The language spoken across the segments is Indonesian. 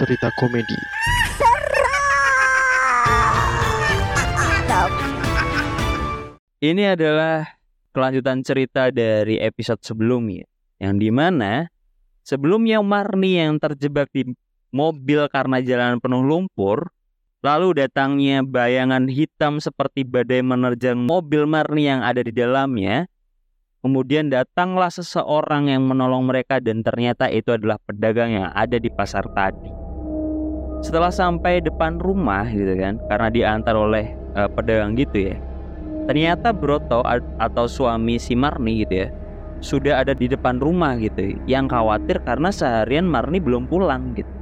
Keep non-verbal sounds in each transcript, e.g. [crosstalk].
cerita komedi. Ini adalah kelanjutan cerita dari episode sebelumnya, yang di mana sebelumnya Marni yang terjebak di mobil karena jalan penuh lumpur, lalu datangnya bayangan hitam seperti badai menerjang mobil Marni yang ada di dalamnya. Kemudian datanglah seseorang yang menolong mereka dan ternyata itu adalah pedagang yang ada di pasar tadi. Setelah sampai depan rumah gitu kan, karena diantar oleh uh, pedagang gitu ya. Ternyata Broto atau suami si Marni gitu ya, sudah ada di depan rumah gitu. Yang khawatir karena seharian Marni belum pulang gitu.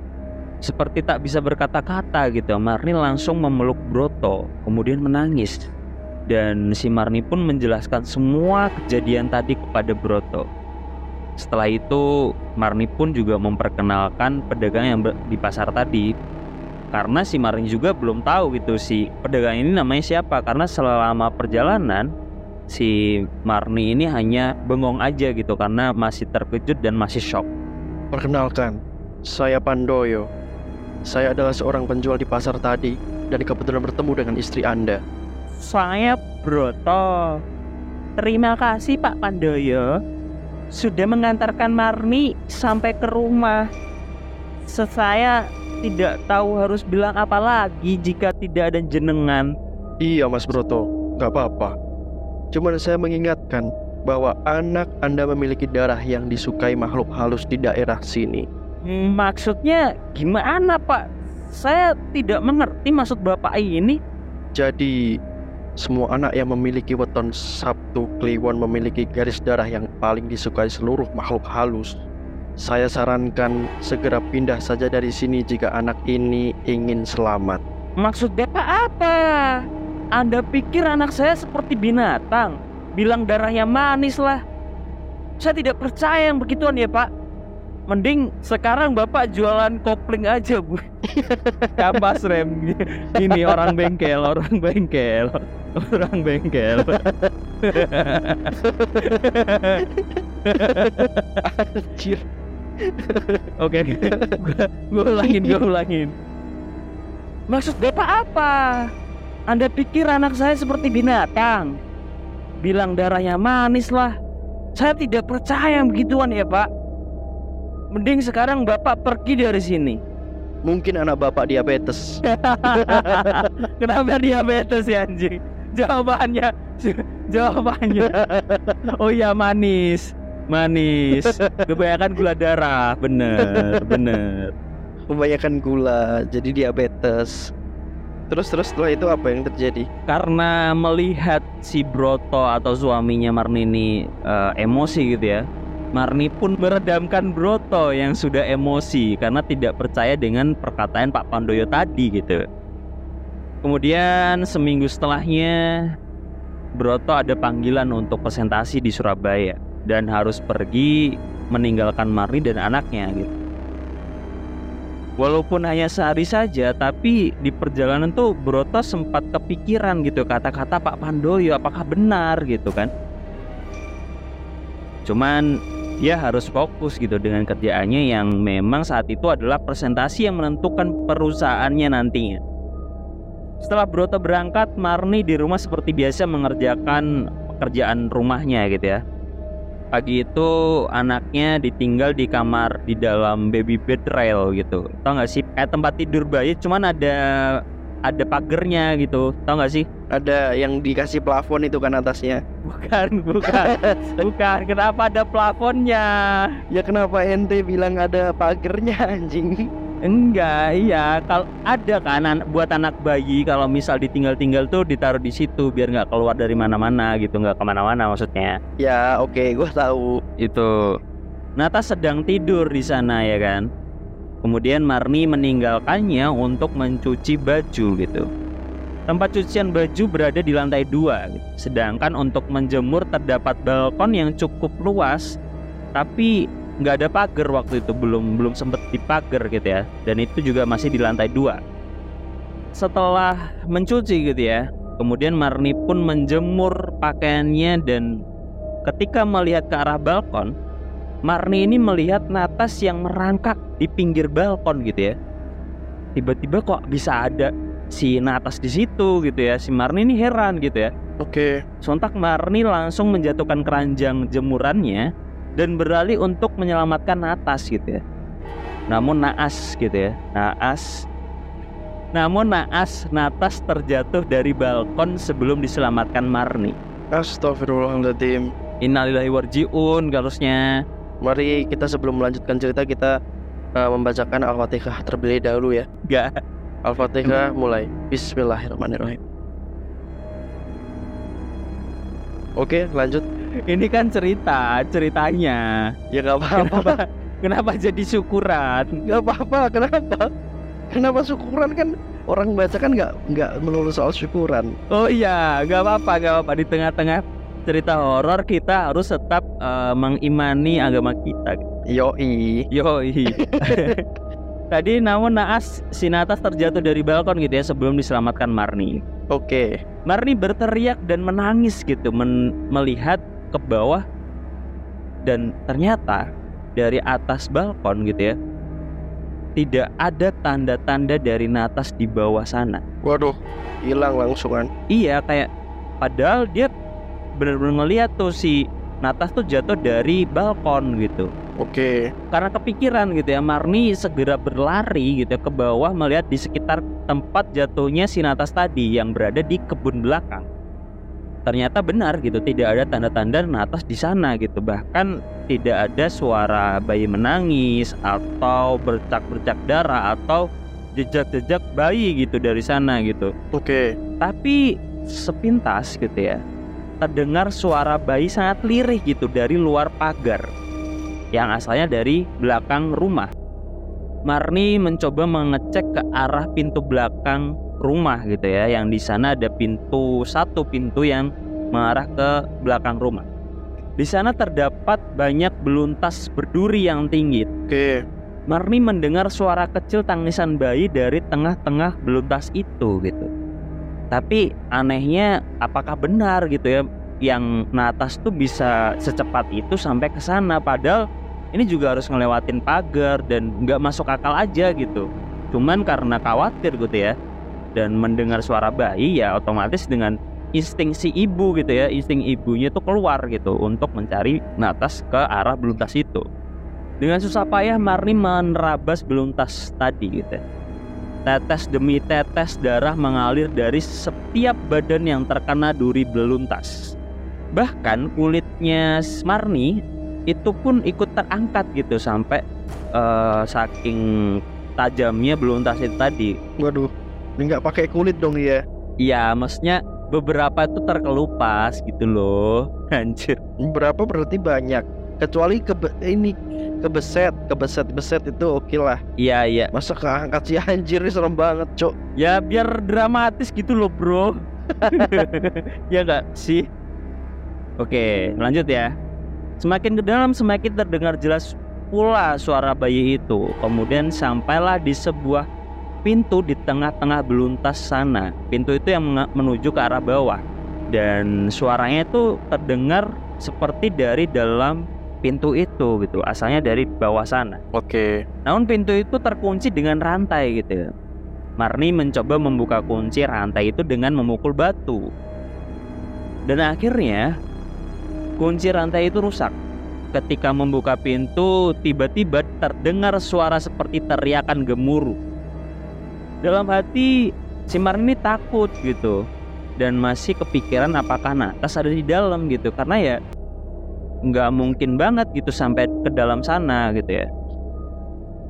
Seperti tak bisa berkata-kata gitu, Marni langsung memeluk Broto, kemudian menangis dan si Marni pun menjelaskan semua kejadian tadi kepada Broto. Setelah itu Marni pun juga memperkenalkan pedagang yang di pasar tadi karena si Marni juga belum tahu gitu si pedagang ini namanya siapa karena selama perjalanan si Marni ini hanya bengong aja gitu karena masih terkejut dan masih shock. Perkenalkan, saya Pandoyo. Saya adalah seorang penjual di pasar tadi dan kebetulan bertemu dengan istri Anda. Saya Broto. Terima kasih Pak Pandoyo sudah mengantarkan Marni sampai ke rumah. Saya tidak tahu harus bilang apa lagi jika tidak ada jenengan. Iya Mas Broto, gak apa-apa. Cuman saya mengingatkan bahwa anak Anda memiliki darah yang disukai makhluk halus di daerah sini. Maksudnya gimana Pak? Saya tidak mengerti maksud Bapak ini. Jadi semua anak yang memiliki weton Sabtu Kliwon memiliki garis darah yang paling disukai seluruh makhluk halus. Saya sarankan segera pindah saja dari sini jika anak ini ingin selamat. Maksud Bapak apa? Anda pikir anak saya seperti binatang? Bilang darahnya manis lah. Saya tidak percaya yang begituan ya Pak. Mending sekarang Bapak jualan kopling aja Bu. Kapas rem. Ini orang bengkel, orang bengkel. Orang bengkel. Anjir. Oke, gue ulangin, gue ulangin. Maksud Bapak apa? Anda pikir anak saya seperti binatang? Bilang darahnya manis lah. Saya tidak percaya begituan ya Pak. Mending sekarang Bapak pergi dari sini Mungkin anak Bapak diabetes. [laughs] Kenapa diabetes ya anjing? jawabannya [laughs] jawabannya. Oh iya manis. Manis. Kebanyakan gula darah. Bener bener. Kebanyakan gula jadi diabetes. Terus terus setelah itu apa yang terjadi? Karena melihat si Broto atau suaminya Marni ini uh, emosi gitu ya Marni pun meredamkan Broto yang sudah emosi karena tidak percaya dengan perkataan Pak Pandoyo tadi gitu Kemudian seminggu setelahnya Broto ada panggilan untuk presentasi di Surabaya dan harus pergi meninggalkan Marni dan anaknya gitu. Walaupun hanya sehari saja, tapi di perjalanan tuh Broto sempat kepikiran gitu kata-kata Pak Pandoyo apakah benar gitu kan. Cuman dia harus fokus gitu dengan kerjaannya yang memang saat itu adalah presentasi yang menentukan perusahaannya nantinya. Setelah Broto berangkat, Marni di rumah seperti biasa mengerjakan pekerjaan rumahnya gitu ya. Pagi itu anaknya ditinggal di kamar di dalam baby bed rail gitu. Tahu nggak sih? Kayak tempat tidur bayi, cuman ada ada pagernya gitu. Tahu nggak sih? Ada yang dikasih plafon itu kan atasnya. Bukan, bukan. [laughs] bukan. Kenapa ada plafonnya? Ya kenapa ente bilang ada pagernya anjing? Enggak, iya. Kalau ada kan buat anak bayi kalau misal ditinggal-tinggal tuh ditaruh di situ biar nggak keluar dari mana-mana gitu, nggak ke mana-mana maksudnya. Ya, oke, okay, gue tahu. Itu. Nata sedang tidur di sana ya kan. Kemudian Marni meninggalkannya untuk mencuci baju gitu. Tempat cucian baju berada di lantai dua, sedangkan untuk menjemur terdapat balkon yang cukup luas, tapi nggak ada pagar waktu itu belum belum sempet dipagar gitu ya. Dan itu juga masih di lantai dua. Setelah mencuci gitu ya kemudian Marni pun menjemur pakaiannya dan ketika melihat ke arah balkon Marni ini melihat Natas yang merangkak di pinggir balkon gitu ya. Tiba-tiba kok bisa ada si Natas di situ gitu ya. Si Marni ini heran gitu ya. Oke. Sontak Marni langsung menjatuhkan keranjang jemurannya dan beralih untuk menyelamatkan Natas gitu ya. Namun naas gitu ya. Naas namun naas Natas terjatuh dari balkon sebelum diselamatkan Marni. Astagfirullahaladzim. Innalillahi warjiun harusnya. Mari kita sebelum melanjutkan cerita kita uh, membacakan Al-Fatihah terlebih dahulu ya. Gak. Al-Fatihah mulai. Bismillahirrahmanirrahim. Oke, lanjut. Ini kan cerita, ceritanya. Ya nggak apa-apa. Kenapa, kenapa jadi syukuran? Nggak apa-apa. Kenapa? Kenapa syukuran kan orang baca kan nggak nggak melulu soal syukuran. Oh iya, nggak apa-apa, nggak apa-apa. Di tengah-tengah cerita horor kita harus tetap uh, mengimani agama kita. Yoi. Yoi. [laughs] Tadi namun naas si Natas terjatuh dari balkon gitu ya sebelum diselamatkan Marni. Oke. Marni berteriak dan menangis gitu men melihat ke bawah dan ternyata dari atas balkon gitu ya tidak ada tanda-tanda dari Natas di bawah sana. Waduh, hilang langsungan. Iya kayak padahal dia benar-benar ngeliat tuh si Natas tuh jatuh dari balkon gitu. Oke. Karena kepikiran gitu ya, Marni segera berlari gitu ya ke bawah melihat di sekitar tempat jatuhnya si Natas tadi yang berada di kebun belakang. Ternyata benar gitu, tidak ada tanda-tanda Natas di sana gitu. Bahkan tidak ada suara bayi menangis atau bercak-bercak darah atau jejak-jejak bayi gitu dari sana gitu. Oke. Tapi sepintas gitu ya, terdengar suara bayi sangat lirih gitu dari luar pagar yang asalnya dari belakang rumah. Marni mencoba mengecek ke arah pintu belakang rumah gitu ya, yang di sana ada pintu satu pintu yang mengarah ke belakang rumah. Di sana terdapat banyak beluntas berduri yang tinggi. Oke. Marni mendengar suara kecil tangisan bayi dari tengah-tengah beluntas itu gitu. Tapi anehnya apakah benar gitu ya yang Natas tuh bisa secepat itu sampai ke sana padahal ini juga harus ngelewatin pagar dan nggak masuk akal aja gitu. Cuman karena khawatir gitu ya dan mendengar suara bayi ya otomatis dengan insting si ibu gitu ya insting ibunya tuh keluar gitu untuk mencari Natas ke arah beluntas itu. Dengan susah payah Marni menerabas beluntas tadi gitu. ya. Tetes demi tetes darah mengalir dari setiap badan yang terkena duri beluntas. Bahkan kulitnya Marni itu pun ikut terangkat gitu sampai eh, saking tajamnya beluntas itu tadi. Waduh. Ini nggak pakai kulit dong ya. Iya, maksudnya beberapa itu terkelupas gitu loh. [laughs] Anjir. Berapa berarti banyak. Kecuali ke ini kebeset, kebeset beset itu oke lah. Iya, iya. Masa keangkat sih anjir serem banget, Cok. Ya biar dramatis gitu loh, Bro. [laughs] [laughs] ya enggak sih? Oke, lanjut ya. Semakin ke dalam semakin terdengar jelas pula suara bayi itu. Kemudian sampailah di sebuah pintu di tengah-tengah beluntas sana. Pintu itu yang menuju ke arah bawah. Dan suaranya itu terdengar seperti dari dalam pintu itu gitu. Asalnya dari bawah sana. Oke. Namun pintu itu terkunci dengan rantai gitu. Marni mencoba membuka kunci rantai itu dengan memukul batu. Dan akhirnya kunci rantai itu rusak. Ketika membuka pintu, tiba-tiba terdengar suara seperti teriakan gemuruh. Dalam hati, si Marni takut gitu. Dan masih kepikiran apakah Natas ada di dalam gitu. Karena ya nggak mungkin banget gitu sampai ke dalam sana gitu ya.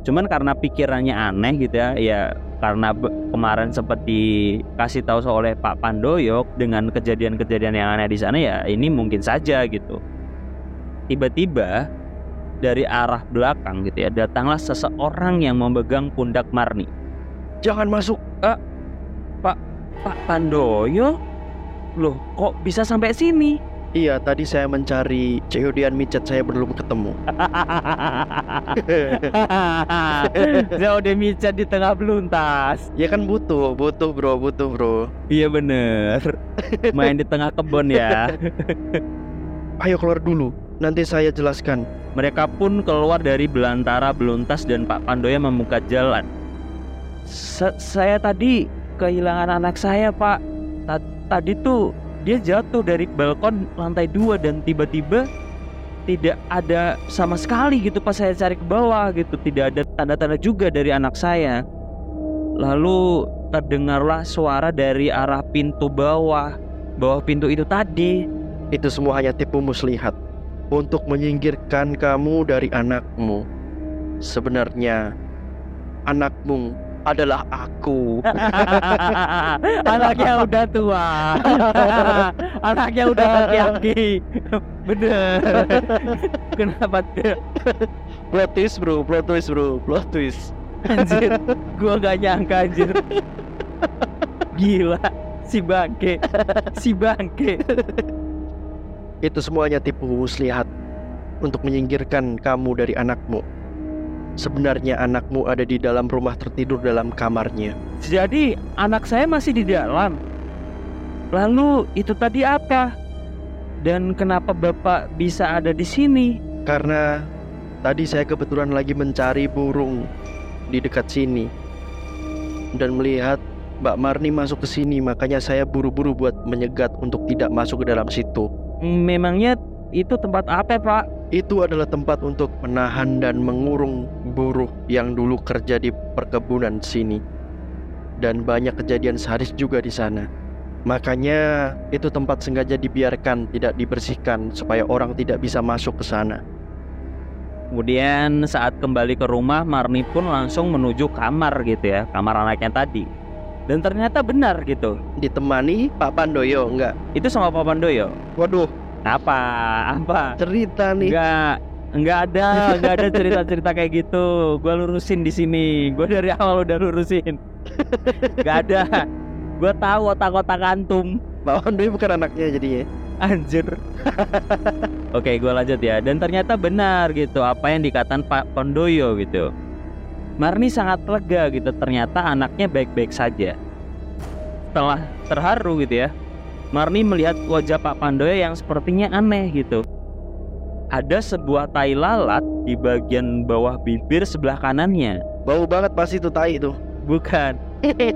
Cuman karena pikirannya aneh gitu ya, ya karena kemarin sempat dikasih tahu oleh Pak Pandoyok dengan kejadian-kejadian yang aneh di sana ya ini mungkin saja gitu. Tiba-tiba dari arah belakang gitu ya datanglah seseorang yang memegang pundak Marni. Jangan masuk. Pak Pandoyo, loh kok bisa sampai sini? Iya, tadi saya mencari Ceyodian micet saya belum ketemu. [laughs] Udah micet di tengah beluntas. ya kan butuh, butuh bro, butuh bro. Iya bener. Main di tengah kebun ya. [laughs] Ayo keluar dulu, nanti saya jelaskan. Mereka pun keluar dari belantara beluntas dan Pak Pandoya membuka jalan. sa- saya tadi kehilangan anak saya pak Ta- tadi tuh dia jatuh dari balkon lantai dua dan tiba-tiba tidak ada sama sekali gitu pas saya cari ke bawah gitu. Tidak ada tanda-tanda juga dari anak saya. Lalu terdengarlah suara dari arah pintu bawah bawah pintu itu tadi. Itu semua hanya tipu muslihat untuk menyingkirkan kamu dari anakmu. Sebenarnya anakmu adalah aku. [laughs] anaknya udah tua. [laughs] Anaknya udah aki-aki bener. Kenapa tuh Plot twist bro, plot twist bro, plot twist. anjir. Gua gak nyangka anjir. Gila. Si bangke. Si bangke. Itu semuanya tipu muslihat. Untuk menyingkirkan kamu dari anakmu. Sebenarnya anakmu ada di dalam rumah tertidur dalam kamarnya. jadi anak saya masih di dalam. Lalu itu tadi apa? Dan kenapa bapak bisa ada di sini? Karena tadi saya kebetulan lagi mencari burung di dekat sini. Dan melihat Mbak Marni masuk ke sini, makanya saya buru-buru buat menyegat untuk tidak masuk ke dalam situ. memangnya itu tempat apa pak? Itu adalah tempat untuk menahan dan mengurung buruh yang dulu kerja di perkebunan sini. Dan banyak kejadian sadis juga di sana. Makanya itu tempat sengaja dibiarkan tidak dibersihkan supaya orang tidak bisa masuk ke sana. Kemudian saat kembali ke rumah Marni pun langsung menuju kamar gitu ya, kamar anaknya tadi. Dan ternyata benar gitu. Ditemani Pak Pandoyo enggak? Itu sama Pak Pandoyo. Waduh, Apa? Apa? cerita nih. Enggak, enggak ada, enggak ada cerita-cerita kayak gitu. Gua lurusin di sini. Gua dari awal udah lurusin. Enggak ada. Gua tahu otak-otak antum. Pak Pandoyo bukan anaknya jadinya. Anjir. Oke, gua lanjut ya. Dan ternyata benar gitu apa yang dikatakan Pak Pondoyo gitu. Marni sangat lega gitu. Ternyata anaknya baik-baik saja. Setelah terharu gitu ya. Marni melihat wajah Pak Pandoyo yang sepertinya aneh gitu. Ada sebuah tai lalat di bagian bawah bibir sebelah kanannya. Bau banget pasti itu tai itu. Bukan.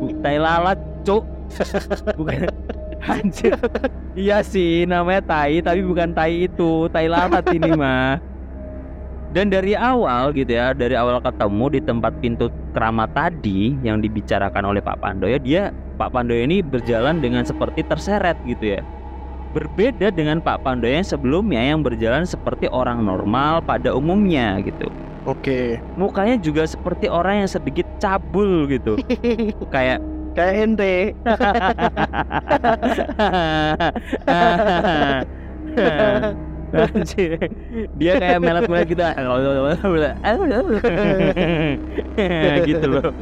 Bu- tai lalat, cuk. [laughs] Bukan. Anjir. Iya sih, namanya tai, tapi bukan tai itu, tai lalat ini mah. Dan dari awal gitu ya, dari awal ketemu di tempat pintu keramat tadi yang dibicarakan oleh Pak Pandoyo, dia Pak Pandoyo ini berjalan dengan seperti terseret gitu ya. Berbeda dengan Pak Pandoyo yang sebelumnya yang berjalan seperti orang normal pada umumnya gitu. Oke. Mukanya juga seperti orang yang sedikit cabul gitu. [laughs] Kayak Kayak ente. [laughs] Dia kayak melet-melet gitu. [laughs] gitu loh.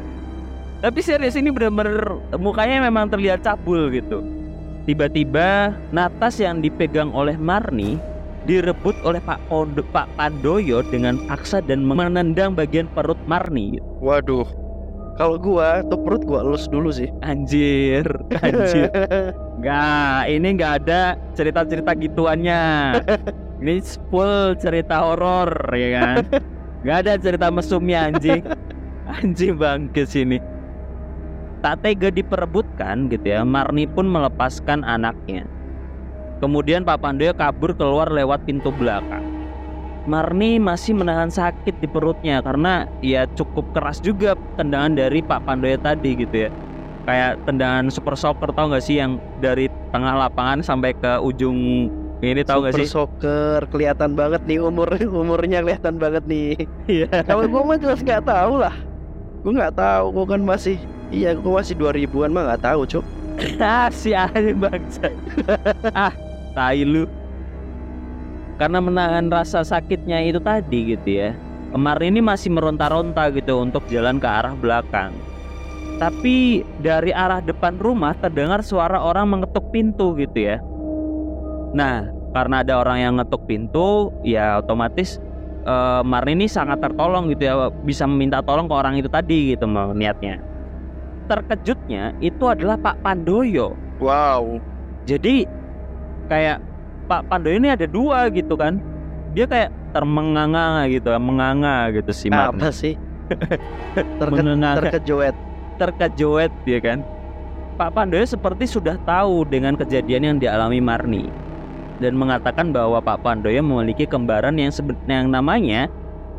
Tapi serius ini bener-bener mukanya memang terlihat cabul gitu. Tiba-tiba natas yang dipegang oleh Marni direbut oleh Pak Pondo, Pak Pandoyo dengan paksa dan menendang bagian perut Marni. Waduh. Kalau gua tuh perut gua elus dulu sih. Anjir, [laughs] anjir. Enggak, ini enggak ada cerita-cerita gituannya. [laughs] Ini full cerita horor ya kan. Enggak ada cerita mesumnya anjing. [laughs] Anjing bang ke sini. Tak tega diperebutkan gitu ya, Marni pun melepaskan anaknya. Kemudian Pak Pandoyo kabur keluar lewat pintu belakang. Marni masih menahan sakit di perutnya karena ya cukup keras juga tendangan dari Pak Pandoyo tadi gitu ya kayak tendangan super soccer tau gak sih yang dari tengah lapangan sampai ke ujung ini tau gak Super sih? soccer kelihatan banget nih umur [laughs] umurnya kelihatan banget nih. Iya. Kalau gua mah jelas nggak tahu lah. Gua nggak tahu, gua kan masih iya gua masih 2000-an mah nggak tahu, Cuk. [laughs] ah si anjing bangsa. [laughs] ah, tai lu. Karena menahan rasa sakitnya itu tadi gitu ya. Kemarin ini masih meronta-ronta gitu untuk jalan ke arah belakang. Tapi dari arah depan rumah terdengar suara orang mengetuk pintu gitu ya. Nah, karena ada orang yang ngetuk pintu, ya otomatis eh, Marni ini sangat tertolong gitu ya, bisa meminta tolong ke orang itu tadi gitu mau niatnya. Terkejutnya itu adalah Pak Pandoyo. Wow. Jadi kayak Pak Pandoyo ini ada dua gitu kan. Dia kayak termenganga gitu, menganga gitu si Marni. Apa sih? [laughs] Terke Menganga. terkejuet. terkejut ya kan. Pak Pandoyo seperti sudah tahu dengan kejadian yang dialami Marni dan mengatakan bahwa Pak Pandoyo memiliki kembaran yang sebenarnya yang namanya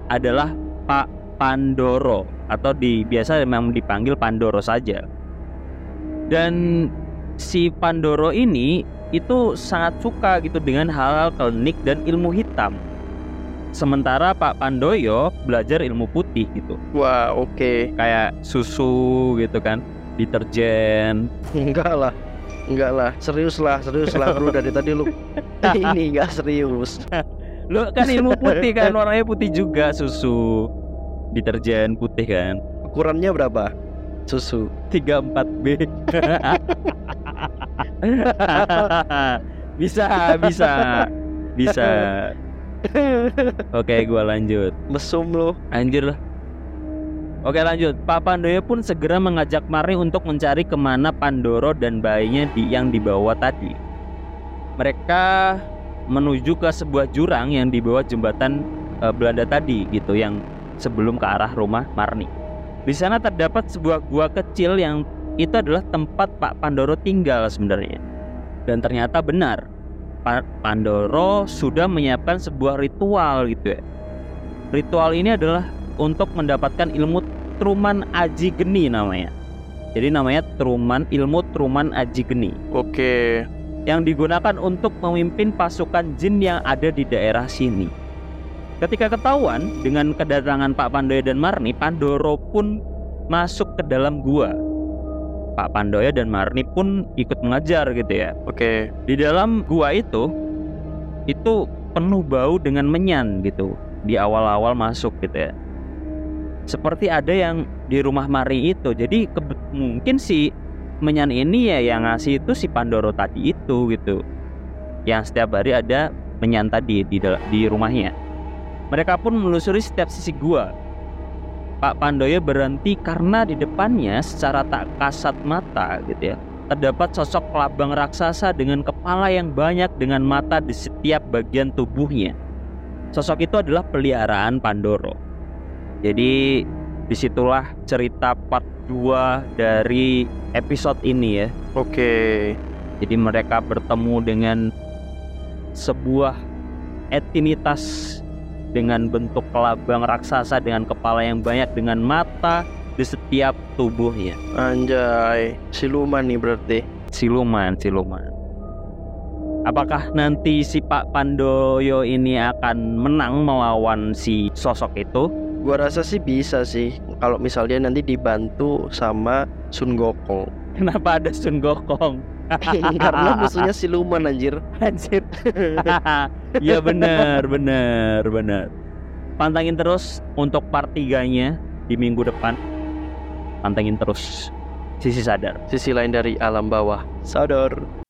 adalah Pak Pandoro atau di biasa memang dipanggil Pandoro saja. Dan si Pandoro ini itu sangat suka gitu dengan hal-hal klinik dan ilmu hitam. Sementara Pak Pandoyo belajar ilmu putih gitu, Wah, oke. kayak susu gitu kan, deterjen. Enggak lah. Enggak lah. Serius lah, serius lah bro dari tadi lu. [laughs] Ini enggak serius. Lo kan ilmu putih kan [laughs] warnanya putih juga susu, deterjen putih kan. Ukurannya berapa? Susu. 34B. [laughs] bisa, bisa. Bisa. Oke, gua lanjut. Mesum lu. Anjir lah. Oke lanjut, Pak Pandoyo pun segera mengajak Mari untuk mencari ke mana Pandoro dan bayinya di yang dibawa tadi. Mereka menuju ke sebuah jurang yang di bawah jembatan eh, Belanda tadi gitu, yang sebelum ke arah rumah Marni. Di sana terdapat sebuah gua kecil yang itu adalah tempat Pak Pandoro tinggal sebenarnya. Dan ternyata benar, Pak Pandoro sudah menyiapkan sebuah ritual gitu ya. Ritual ini adalah untuk mendapatkan ilmu Truman Aji Geni namanya. Jadi namanya Truman ilmu Truman Aji Geni Oke. yang digunakan untuk memimpin pasukan jin yang ada di daerah sini. Ketika ketahuan dengan kedatangan Pak Pandoyo dan Marni, Pandoro pun masuk ke dalam gua. Pak Pandoyo dan Marni pun ikut mengajar gitu ya. Oke. Di dalam gua itu itu penuh bau dengan menyan gitu di awal-awal masuk gitu ya. Seperti ada yang di rumah Mari itu. Jadi mungkin si menyan ini ya yang ngasih itu si Pandoro tadi itu gitu. Yang setiap hari ada menyan tadi di di rumahnya. Mereka pun menelusuri setiap sisi gua. Pak Pandoyo berhenti karena di depannya secara tak kasat mata gitu ya terdapat sosok kelabang raksasa dengan kepala yang banyak dengan mata di setiap bagian tubuhnya. Sosok itu adalah peliharaan Pandoro. Jadi di situlah cerita part 2 dari episode ini ya. Oke. Jadi mereka bertemu dengan sebuah etinitas dengan bentuk kelabang raksasa dengan kepala yang banyak dengan mata di setiap tubuhnya. Anjay. Siluman nih berarti. siluman siluman apakah nanti si Pak Pandoyo ini akan menang melawan si sosok itu Gua rasa sih bisa sih kalau misalnya nanti dibantu sama Sun Gokong. kenapa ada Sun Gokong [laughs] Karena musuhnya siluman anjir. anjir [laughs] iya bener bener bener pantangin terus untuk part 3 nya di minggu depan pantengin terus sisi sadar Sisi lain dari alam bawah. Sadar.